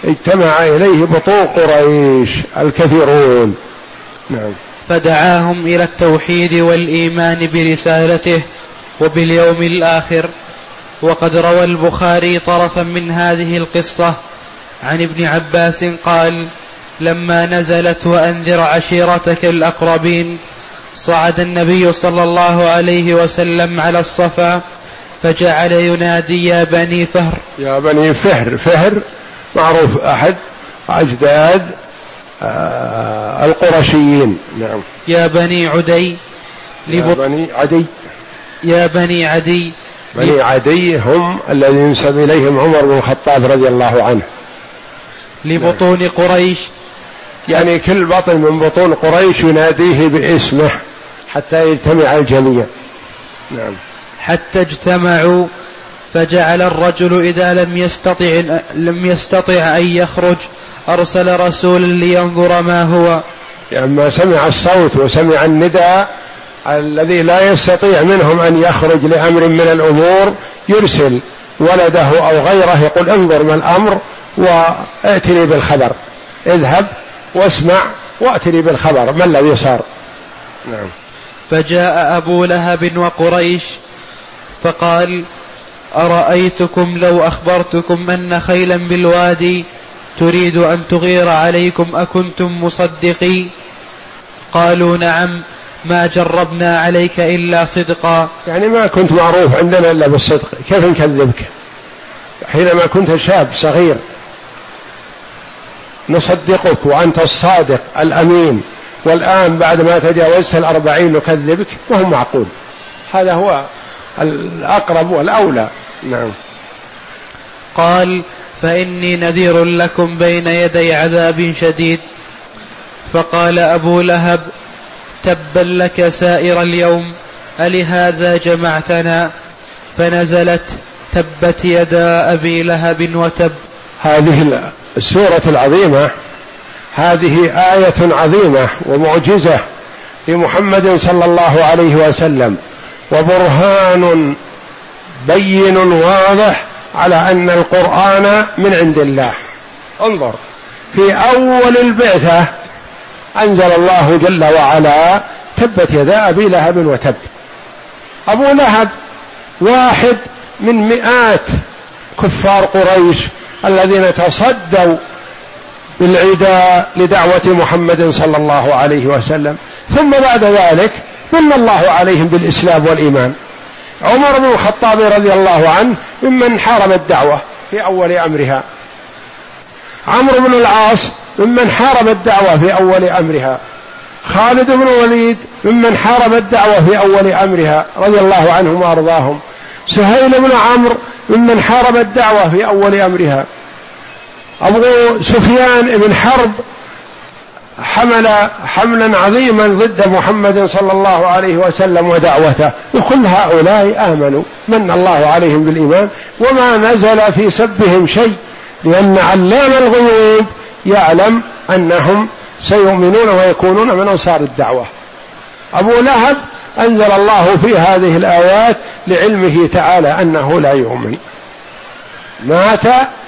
اجتمع إليه بطون قريش الكثيرون. نعم. فدعاهم إلى التوحيد والإيمان برسالته وباليوم الآخر. وقد روى البخاري طرفا من هذه القصة عن ابن عباس قال لما نزلت وأنذر عشيرتك الأقربين صعد النبي صلى الله عليه وسلم على الصفا فجعل ينادي يا بني فهر. يا بني فهر. فهر معروف أحد أجداد آه القرشيين. نعم. يا بني عدي. يا بني عدي. يا بني عدي. بني عدي هم الذين ينسب إليهم عمر بن الخطاب رضي الله عنه. لبطون. قريش. يعني كل بطن من بطون قريش يناديه باسمه حتى يجتمع الجميع. نعم. حتى اجتمعوا فجعل الرجل إذا لم يستطع لم يستطع أن يخرج أرسل رسولا لينظر ما هو. لما يعني سمع الصوت وسمع النداء الذي لا يستطيع منهم أن يخرج لأمر من الأمور يرسل ولده أو غيره يقول انظر ما الأمر وائتني بالخبر. اذهب واسمع واتني بالخبر. ما الذي صار؟ نعم. فجاء أبو لهب وقريش فقال أرأيتكم لو أخبرتكم أن خيلا بالوادي تريد أن تغير عليكم أكنتم مصدقي؟ قالوا نعم ما جربنا عليك إلا صدقا. يعني ما كنت معروف عندنا إلا بالصدق. كيف نكذبك؟ حينما كنت شاب صغير نصدقك وأنت الصادق الأمين والآن بعد ما تجاوزت الأربعين نكذبك وهو معقول. هذا هو الأقرب والأولى. نعم. قال فإني نذير لكم بين يدي عذاب شديد. فقال أبو لهب تبا لك سائر اليوم ألهذا جمعتنا؟ فنزلت تبت يدا أبي لهب وتب. هذه السورة العظيمة هذه آية عظيمة ومعجزة لمحمد صلى الله عليه وسلم وبرهان بين واضح على أن القرآن من عند الله. انظر في أول البعثة أنزل الله جل وعلا تبت يدا أبي لهب وتب. أبو لهب واحد من مئات كفار قريش الذين تصدوا بالعداء لدعوة محمد صلى الله عليه وسلم. ثم بعد ذلك من الله عليهم بالإسلام والإيمان. عمر بن الخطاب رضي الله عنه ممن حارب الدعوة في أول أمرها. عمرو بن العاص ممن حارب الدعوة في أول أمرها. خالد بن الوليد ممن حارب الدعوة في أول أمرها رضي الله عنهم وأرضاهم. سهيل بن عمرو ممن حارب الدعوة في أول أمرها. أبو سفيان بن حرب حمل حملا عظيما ضد محمد صلى الله عليه وسلم ودعوته. وكل هؤلاء آمنوا من الله عليهم بالإيمان وما نزل في سبهم شيء لأن علام الغيوب يعلم أنهم سيؤمنون ويكونون من أنصار الدعوة. أبو لهب أنزل الله في هذه الآيات لعلمه تعالى أنه لا يؤمن. مات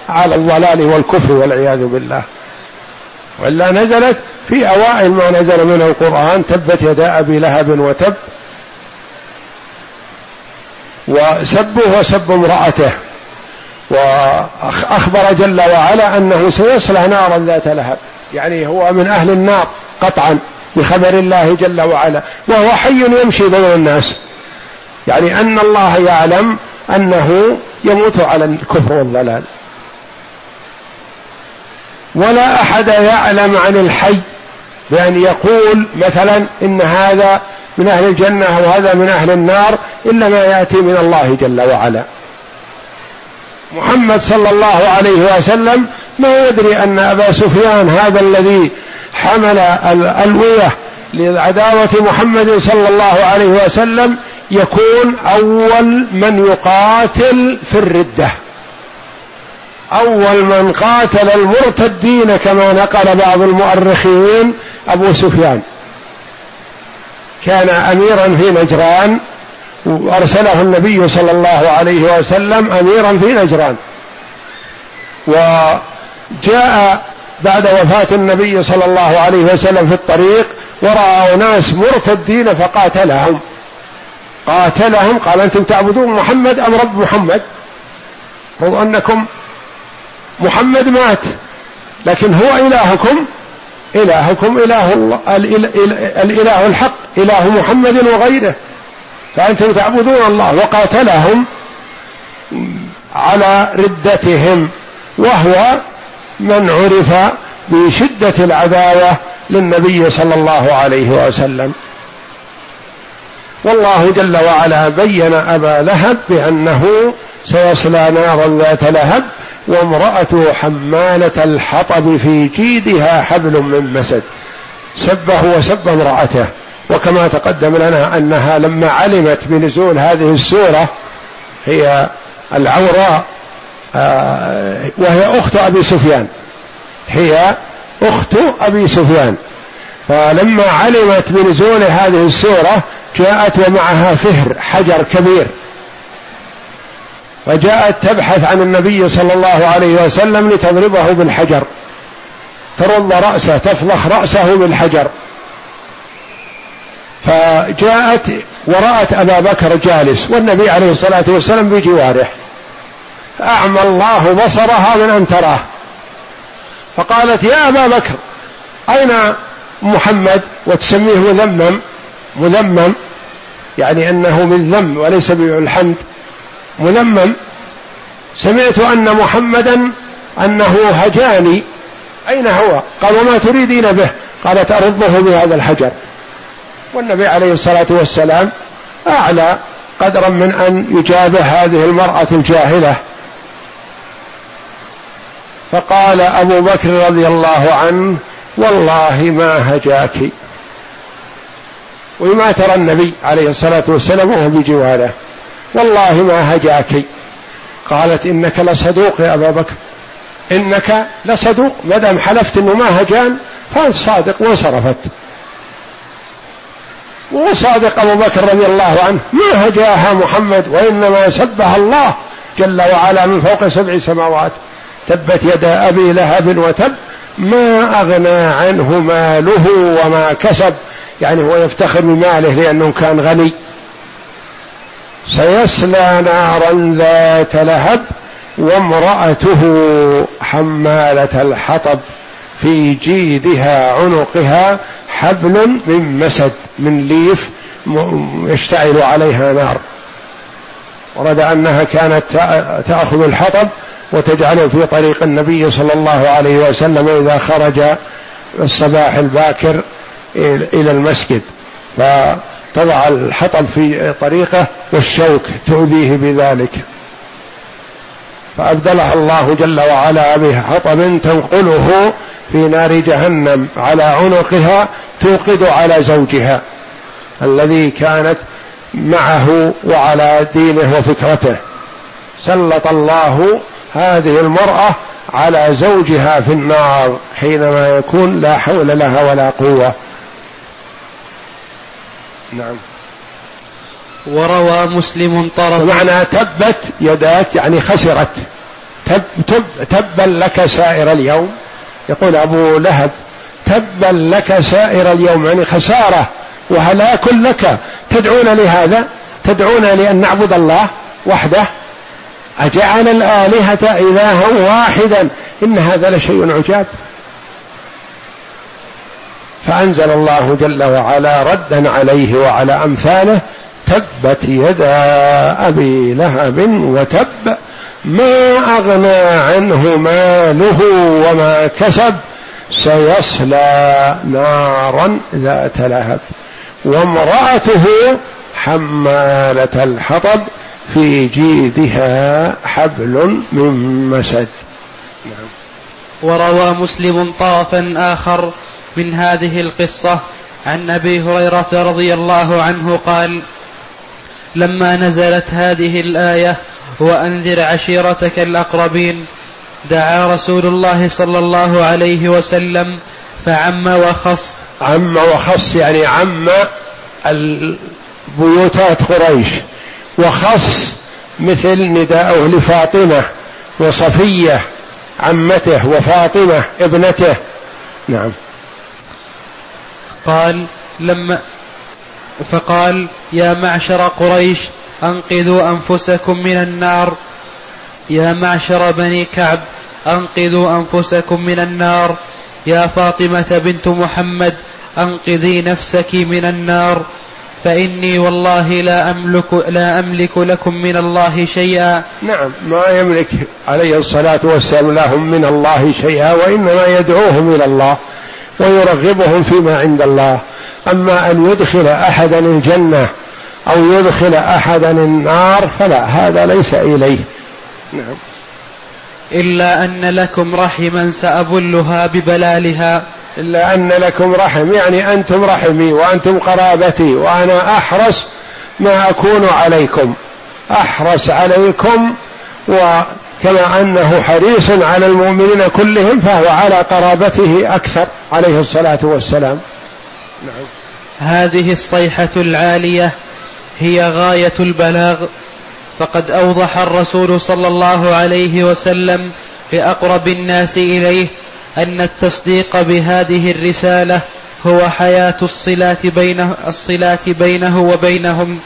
على الضلال والكفر والعياذ بالله. وإلا نزلت في أوائل ما نزل من القرآن تبت يدا أبي لهب وتب. وسبه وسب امرأته. وأخبر جل وعلا أنه سيصلى نارا ذات لهب. يعني هو من أهل النار قطعا. بخبر الله جل وعلا وهو حي يمشي بين الناس. يعني أن الله يعلم أنه يموت على الكفر والضلال. ولا أحد يعلم عن الحي بأن يقول مثلا إن هذا من أهل الجنة أو هذا من أهل النار إلا ما يأتي من الله جل وعلا. محمد صلى الله عليه وسلم ما يدري أن أبا سفيان هذا الذي حمل الألوية لعداوة محمد صلى الله عليه وسلم يكون أول من يقاتل في الردة. أول من قاتل المرتدين كما نقل بعض المؤرخين أبو سفيان. كان اميرا في نجران وأرسله النبي صلى الله عليه وسلم اميرا في نجران. جاء بعد وفاة النبي صلى الله عليه وسلم في الطريق ورأى ناس مرتدين فقاتلهم. قاتلهم قال أنتم تعبدون محمد أم رب محمد؟ هو أنكم محمد مات لكن هو إلهكم إلهكم إله الله الإله الحق إله محمد وغيره. فأنتم تعبدون الله وقاتلهم على ردتهم وهو من عرف بشدة العداوة للنبي صلى الله عليه وسلم. والله جل وعلا بين أبا لهب بأنه سيصلى نارا ذات لهب وامرأته حمالة الحطب في جيدها حبل من مسد. سبه وسب امرأته. وكما تقدم لنا أنها لما علمت بنزول هذه السورة هي العوراء وهي أخت أبي سفيان. هي أخت أبي سفيان. فلما علمت بنزول هذه السورة جاءت ومعها فهر حجر كبير. فجاءت تبحث عن النبي صلى الله عليه وسلم لتضربه بالحجر. ترد رأسه تفضخ رأسه بالحجر. فجاءت ورأت أبا بكر جالس والنبي عليه الصلاة والسلام بجواره. أعمى الله بصرها من أن تراه. فقالت يا أبا بكر أين محمد؟ وتسميه مذمم. مذمم يعني أنه من ذم وليس بالحمد مذمم سمعت أن محمدا أنه هجاني. أين هو؟ قال وما تريدين به؟ قالت أرده بهذا الحجر. والنبي عليه الصلاة والسلام أعلى قدرا من أن يجابه هذه المرأة الجاهلة. فقال أبو بكر رضي الله عنه والله ما هجاك. وما ترى النبي عليه الصلاة والسلام وهو بجواره والله ما هجاك. قالت إنك لصدوق يا ابا بكر. إنك لصدوق ما دام حلفت إنه ما هجان فأنت صادق وانصرفت. وصادق أبو بكر رضي الله عنه ما هجاها محمد وإنما سبها الله جل وعلا من فوق سبع سماوات. تبت يدا أبي لهب وتب ما أغنى عنه ماله وما كسب. يعني هو يفتخر بماله لأنه كان غني. سيصلى نارا ذات لهب وامرأته حمالة الحطب في جيدها عنقها حبل من مسد من ليف يشتعل عليها نار. ورد أنها كانت تأخذ الحطب وتجعله في طريق النبي صلى الله عليه وسلم إذا خرج الصباح الباكر إلى المسجد. فتضع الحطب في طريقه والشوك تؤذيه بذلك. فأبدلها الله جل وعلا بحطب تنقله في نار جهنم على عنقها توقد على زوجها الذي كانت معه وعلى دينه وفكرته. سلط الله هذه المرأة على زوجها في النار حينما يكون لا حول لها ولا قوة. نعم. وروى مسلم طرف معنى تبت يداك يعني خسرت. تب تب تبا لك سائر اليوم. يقول أبو لهب تبا لك سائر اليوم يعني خسارة وهلاك لك. تدعون لهذا؟ تدعون لأن نعبد الله وحده؟ أجعل الآلهة إلها واحدا؟ إن هذا لشيء عجاب. فأنزل الله جل وعلا ردا عليه وعلى أمثاله تبت يدا أبي لهب وتب ما أغنى عنه ماله وما كسب سيصلى نارا ذات لهب. وامرأته حمالة الحطب في جيدها حبل من مسد. نعم. وروى مسلم طرفا آخر من هذه القصة عن أبي هريرة رضي الله عنه قال لما نزلت هذه الآية وأنذر عشيرتك الأقربين دعا رسول الله صلى الله عليه وسلم فعم وخص. عم وخص يعني عم البيوتات قريش. وخص مثل نداءه لفاطمه وصفية عمته وفاطمة ابنته. نعم. قال لما فقال يا معشر قريش أنقذوا أنفسكم من النار. يا معشر بني كعب أنقذوا أنفسكم من النار. يا فاطمة بنت محمد أنقذي نفسك من النار. فإني والله لا أملك لا أملك لكم من الله شيئا. نعم ما يملك عليه الصلاة والسلام لهم من الله شيئا وإنما يدعوهم إلى الله ويرغبهم فيما عند الله. أما أن يدخل أحدا الجنة أو يدخل أحدا النار فلا هذا ليس إليه. نعم. إلا أن لكم رحما سأبلها ببلالها. إلا أن لكم رحم. يعني أنتم رحمي وأنتم قرابتي وأنا أحرص ما أكون عليكم. أحرص عليكم وكما أنه حريص على المؤمنين كلهم فهو على قرابته أكثر عليه الصلاة والسلام. نعم. هذه الصيحة العالية هي غاية البلاغ. فقد أوضح الرسول صلى الله عليه وسلم لأقرب الناس إليه أن التصديق بهذه الرسالة هو حياة الصلات بينه الصلات بينه وبينهم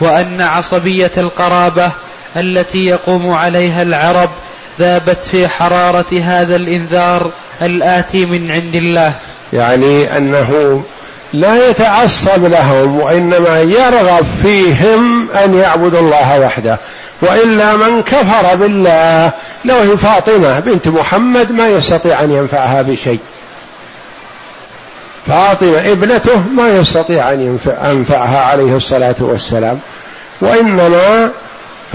وأن عصبية القرابة التي يقوم عليها العرب ذابت في حرارة هذا الإنذار الآتي من عند الله. يعني أنه لا يتعصب لهم وإنما يرغب فيهم أن يعبدوا الله وحده. وإلا من كفر بالله. لو هي فاطمة بنت محمد ما يستطيع أن ينفعها بشيء. فاطمة ابنته ما يستطيع أن ينفعها عليه الصلاة والسلام. وإنما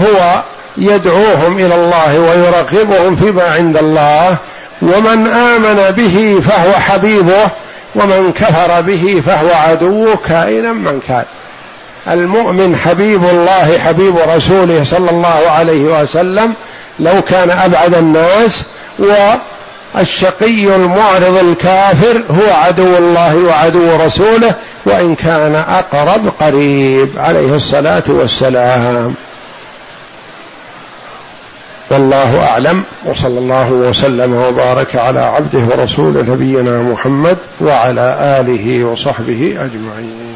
هو يدعوهم إلى الله ويرغبهم فيما عند الله. ومن آمن به فهو حبيبه ومن كفر به فهو عدوه كائنا من كان. المؤمن حبيب الله حبيب رسوله صلى الله عليه وسلم لو كان أبعد الناس والشقي المعرض الكافر هو عدو الله وعدو رسوله وإن كان أقرب قريب عليه الصلاة والسلام. والله أعلم وصلى الله وسلم وبارك على عبده ورسوله نبينا محمد وعلى آله وصحبه أجمعين.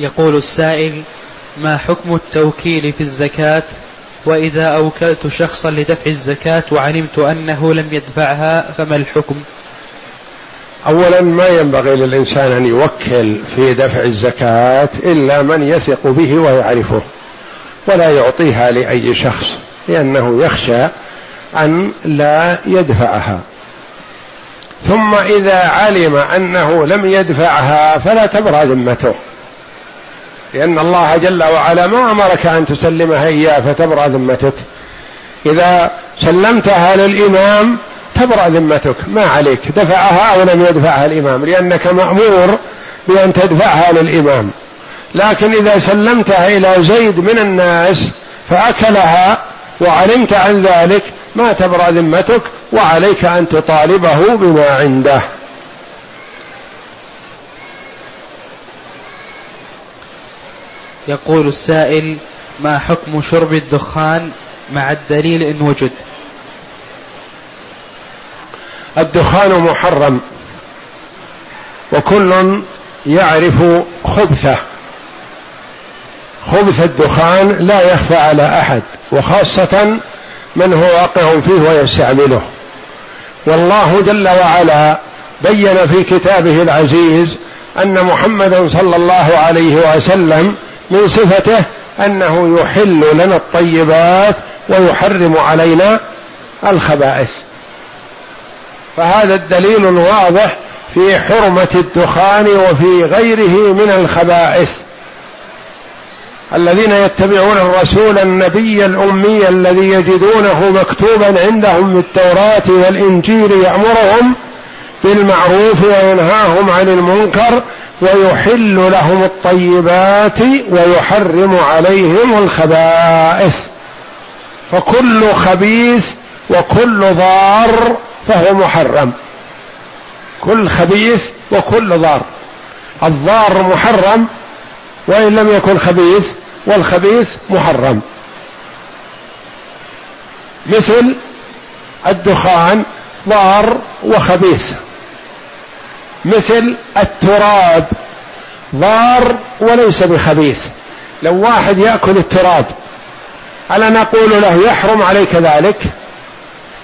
يقول السائل ما حكم التوكيل في الزكاة؟ وإذا أوكلت شخصا لدفع الزكاة وعلمت أنه لم يدفعها فما الحكم؟ أولا ما ينبغي للإنسان أن يوكل في دفع الزكاة إلا من يثق به ويعرفه ولا يعطيها لأي شخص لأنه يخشى أن لا يدفعها. ثم إذا علم أنه لم يدفعها فلا تبرأ ذمته. لأن الله جل وعلا ما أمرك أن تسلمها إياه فتبرأ ذمتك. إذا سلمتها للإمام تبرأ ذمتك. ما عليك. دفعها أو لم يدفعها الإمام. لأنك مأمور بأن تدفعها للإمام. لكن إذا سلمتها إلى زيد من الناس فأكلها وعلمت عن ذلك ما تبرأ ذمتك وعليك أن تطالبه بما عنده. يقول السائل ما حكم شرب الدخان مع الدليل إن وجد؟ الدخان محرم وكل يعرف خبثه. خبث الدخان لا يخفى على أحد وخاصة من هو واقع فيه ويستعمله. والله جل وعلا بين في كتابه العزيز أن محمدا صلى الله عليه وسلم من صفته أنه يحل لنا الطيبات ويحرم علينا الخبائث. فهذا الدليل الواضح في حرمة الدخان وفي غيره من الخبائث. الذين يتبعون الرسول النبي الأمي الذي يجدونه مكتوبا عندهم في التوراة والإنجيل يأمرهم بالمعروف وينهاهم عن المنكر ويحل لهم الطيبات ويحرم عليهم الخبائث. فكل خبيث وكل ضار فهو محرم. كل خبيث وكل ضار. الضار محرم وإن لم يكن خبيث والخبيث محرم. مثل الدخان ضار وخبيث. مثل التراب. ضار وليس بخبيث. لو واحد يأكل التراب ألا نقول له يحرم عليك ذلك؟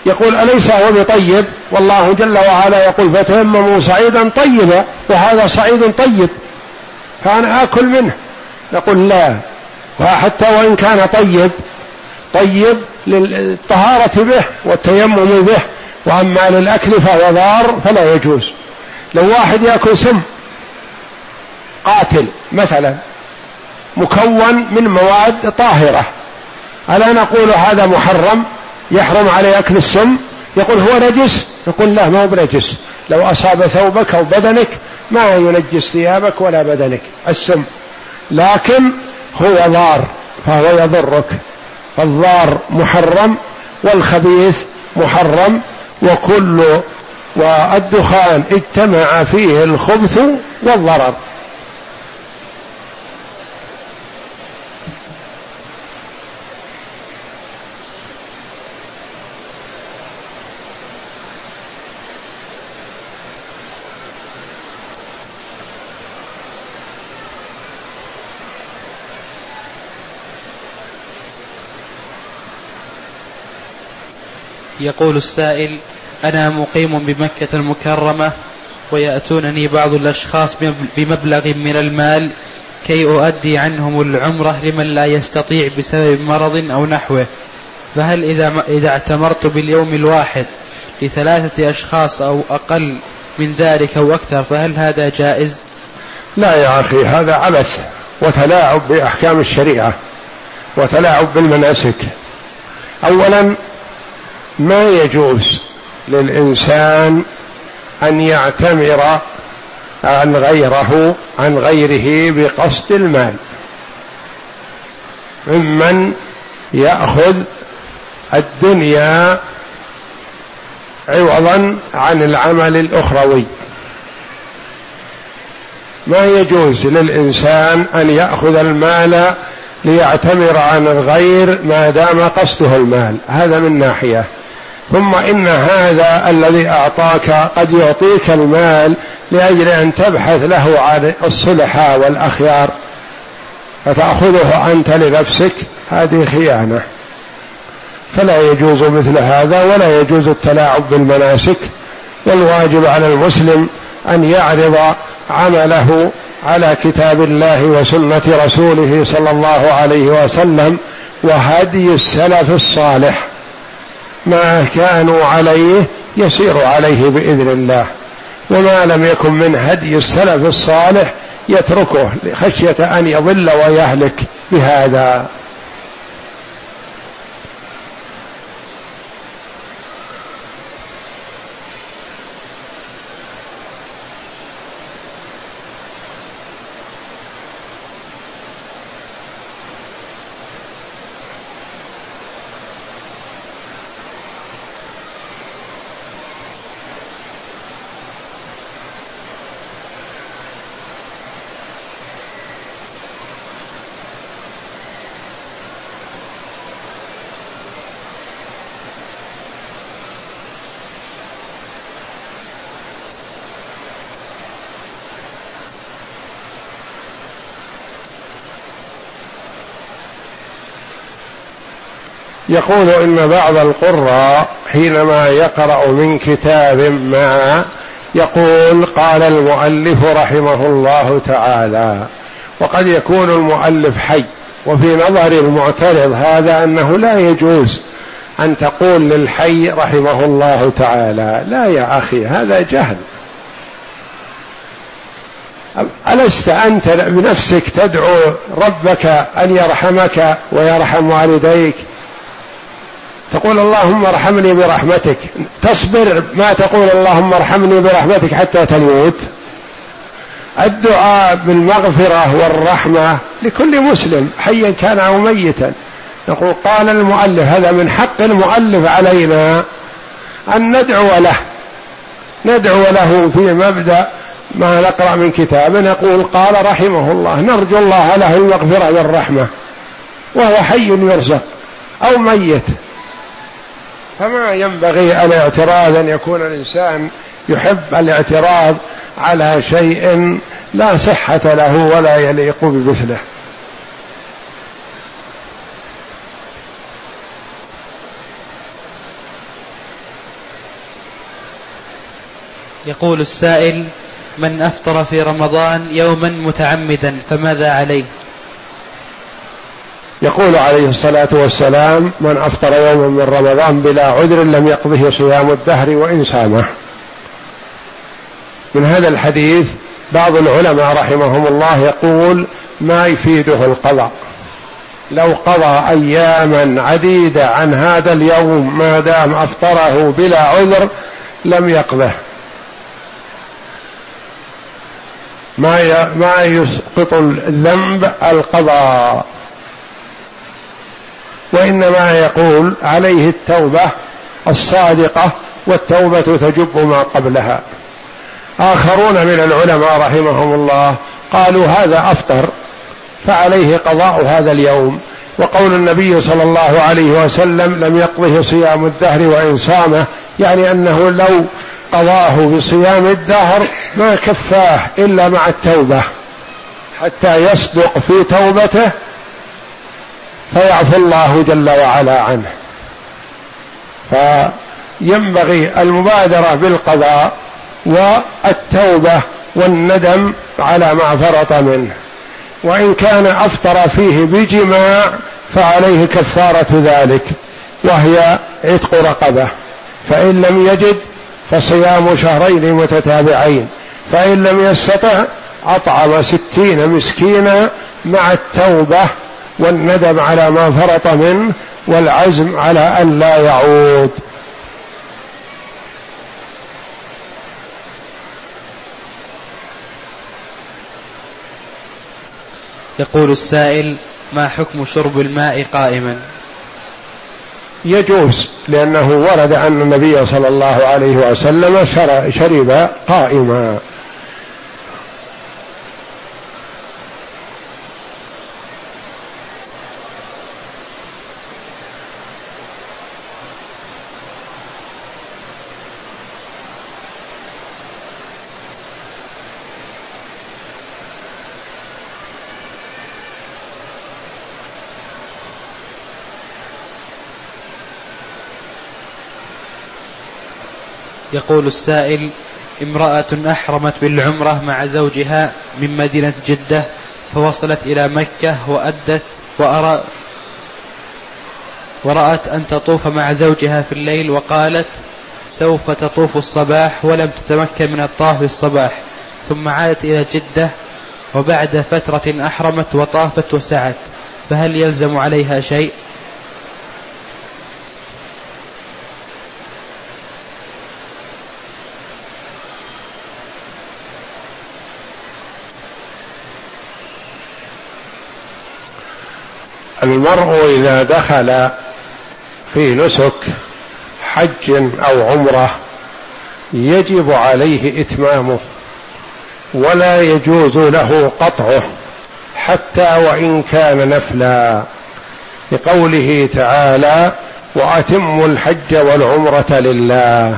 يقول أليس هو بطيب؟ والله جل وعلا يقول فتيمموا صعيدا طيبا وهذا صعيد طيب. فأنا آكل منه. نقول لا. وحتى وإن كان طيب طيب للطهارة به والتيمم به وأما للأكل فهو ضار فلا يجوز. لو واحد يأكل سم قاتل مثلا مكون من مواد طاهرة. ألا نقول هذا محرم يحرم عليه أكل السم؟ يقول هو نجس؟ نقول لا ما هو بنجس. لو أصاب ثوبك أو بدنك ما ينجس ثيابك ولا بدنك السم. لكن هو ضار فهو يضرك. فالضار محرم والخبيث محرم وكل والدخان اجتمع فيه الخبث والضرر. يقول السائل أنا مقيم بمكة المكرمة ويأتونني بعض الأشخاص بمبلغ من المال كي أؤدي عنهم العمرة لمن لا يستطيع بسبب مرض أو نحوه فهل إذا إذا اعتمرت باليوم الواحد لثلاثة أشخاص أو أقل من ذلك أو أكثر فهل هذا جائز؟ لا يا أخي هذا عبث وتلاعب بأحكام الشريعة وتلاعب بالمناسك أولا ما يجوز للإنسان أن يعتمر عن غيره عن غيره بقصد المال. ممن يأخذ الدنيا عوضا عن العمل الأخروي. ما يجوز للإنسان أن يأخذ المال ليعتمر عن الغير ما دام قصده المال. هذا من ناحية. ثم إن هذا الذي أعطاك قد يعطيك المال لأجل أن تبحث له عن الصلحاء والأخيار. فتأخذه أنت لنفسك. هذه خيانة. فلا يجوز مثل هذا ولا يجوز التلاعب بالمناسك. والواجب على المسلم أن يعرض عمله على كتاب الله وسنة رسوله صلى الله عليه وسلم وهدي السلف الصالح. ما كانوا عليه يسير عليه بإذن الله. وما لم يكن من هدي السلف الصالح يتركه خشيه أن يضل ويهلك بهذا. يقول إن بعض القراء حينما يقرأ من كتاب ما يقول قال المؤلف رحمه الله تعالى وقد يكون المؤلف حي وفي نظر المعترض هذا أنه لا يجوز أن تقول للحي رحمه الله تعالى لا يا أخي هذا جهل. ألست أنت بنفسك تدعو ربك أن يرحمك ويرحم والديك تقول اللهم ارحمني برحمتك. تصبر ما تقول اللهم ارحمني برحمتك حتى تموت. الدعاء بالمغفرة والرحمة لكل مسلم حيا كان أو ميتا. يقول قال المؤلف هذا من حق المؤلف علينا أن ندعو له. ندعو له في مبدأ ما نقرأ من كتاب نقول قال رحمه الله نرجو الله له المغفرة والرحمة وهو حي يرزق أو ميت. فما ينبغي الاعتراض أن يكون الإنسان يحب الاعتراض على شيء لا صحة له ولا يليق بمثله. يقول السائل من أفطر في رمضان يوما متعمدا فماذا عليه؟ يقول عليه الصلاة والسلام من أفطر يوما من رمضان بلا عذر لم يقضه صيام الدهر وإن سامه من هذا الحديث بعض العلماء رحمهم الله يقول ما يفيده القضاء. لو قضى أياما عديدة عن هذا اليوم ما دام أفطره بلا عذر لم يقضه. ما ما يسقط الذنب القضاء. وإنما يقول عليه التوبة الصادقة والتوبة تجب ما قبلها. آخرون من العلماء رحمهم الله قالوا هذا أفطر فعليه قضاء هذا اليوم. وقول النبي صلى الله عليه وسلم لم يقضه صيام الدهر وان صامه يعني أنه لو قضاه بصيام الدهر ما كفاه إلا مع التوبة حتى يصدق في توبته فيعفو الله جل وعلا عنه. فينبغي المبادرة بالقضاء والتوبة والندم على ما فرط منه. وإن كان أفطر فيه بجماع فعليه كفارة ذلك وهي عتق رقبة. فإن لم يجد فصيام شهرين متتابعين. فإن لم يستطع أطعم ستين مسكينا مع التوبة والندم على ما فرط منه والعزم على أن لا يعود. يقول السائل ما حكم شرب الماء قائما؟ يجوز لأنه ورد أن النبي صلى الله عليه وسلم شرب قائما. يقول السائل امرأة أحرمت بالعمرة مع زوجها من مدينة جدة فوصلت إلى مكة وأدت وأرى ورأت أن تطوف مع زوجها في الليل وقالت سوف تطوف الصباح ولم تتمكن من الطواف في الصباح. ثم عادت إلى جدة وبعد فترة أحرمت وطافت وسعت فهل يلزم عليها شيء؟ المرء إذا دخل في نسك حج أو عمرة يجب عليه إتمامه ولا يجوز له قطعه حتى وإن كان نفلا. لقوله تعالى وأتموا الحج والعمرة لله.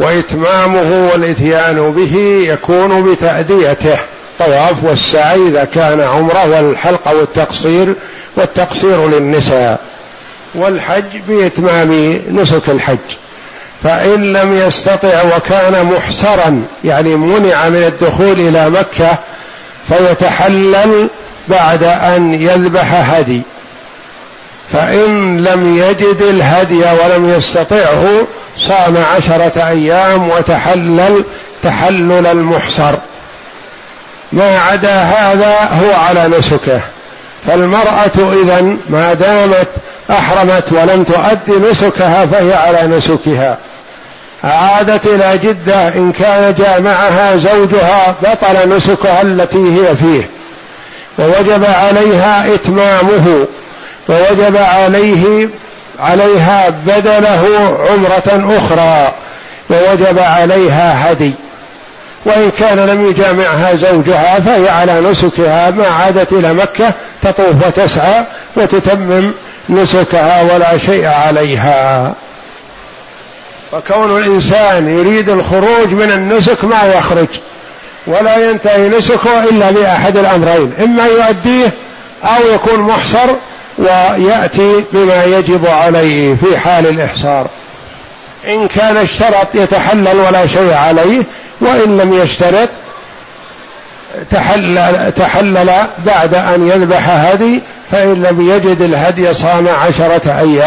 وإتمامه والإتيان به يكون بتأديته. طواف والسعي إذا كان عمرة والحلق والتقصير والتقصير للنساء والحج بإتمام نسك الحج. فإن لم يستطع وكان محصرا يعني منع من الدخول إلى مكة فيتحلل بعد أن يذبح هدي. فإن لم يجد الهدي ولم يستطعه صام عشرة أيام وتحلل تحلل المحصر. ما عدا هذا هو على نسكه. فالمرأة إذا ما دامت أحرمت ولم تؤدي نسكها فهي على نسكها. عادت إلى جدة إن كان جامعها زوجها بطل نسكها التي هي فيه. ووجب عليها إتمامه. ووجب عليه عليها بدله عمرة أخرى. ووجب عليها هدي. وإن كان لم يجامعها زوجها فهي على نسكها ما عادت إلى مكة تطوف وتسعى وتتمم نسكها ولا شيء عليها. وكون الإنسان يريد الخروج من النسك ما يخرج ولا ينتهي نسكه إلا بأحد الأمرين إما يؤديه أو يكون محصر ويأتي بما يجب عليه في حال الإحصار. إن كان اشترط يتحلل ولا شيء عليه وإن لم يشترط تحلل, تحلل بعد أن يذبح هدي فإن لم يجد الهدي صام عشرة أيام.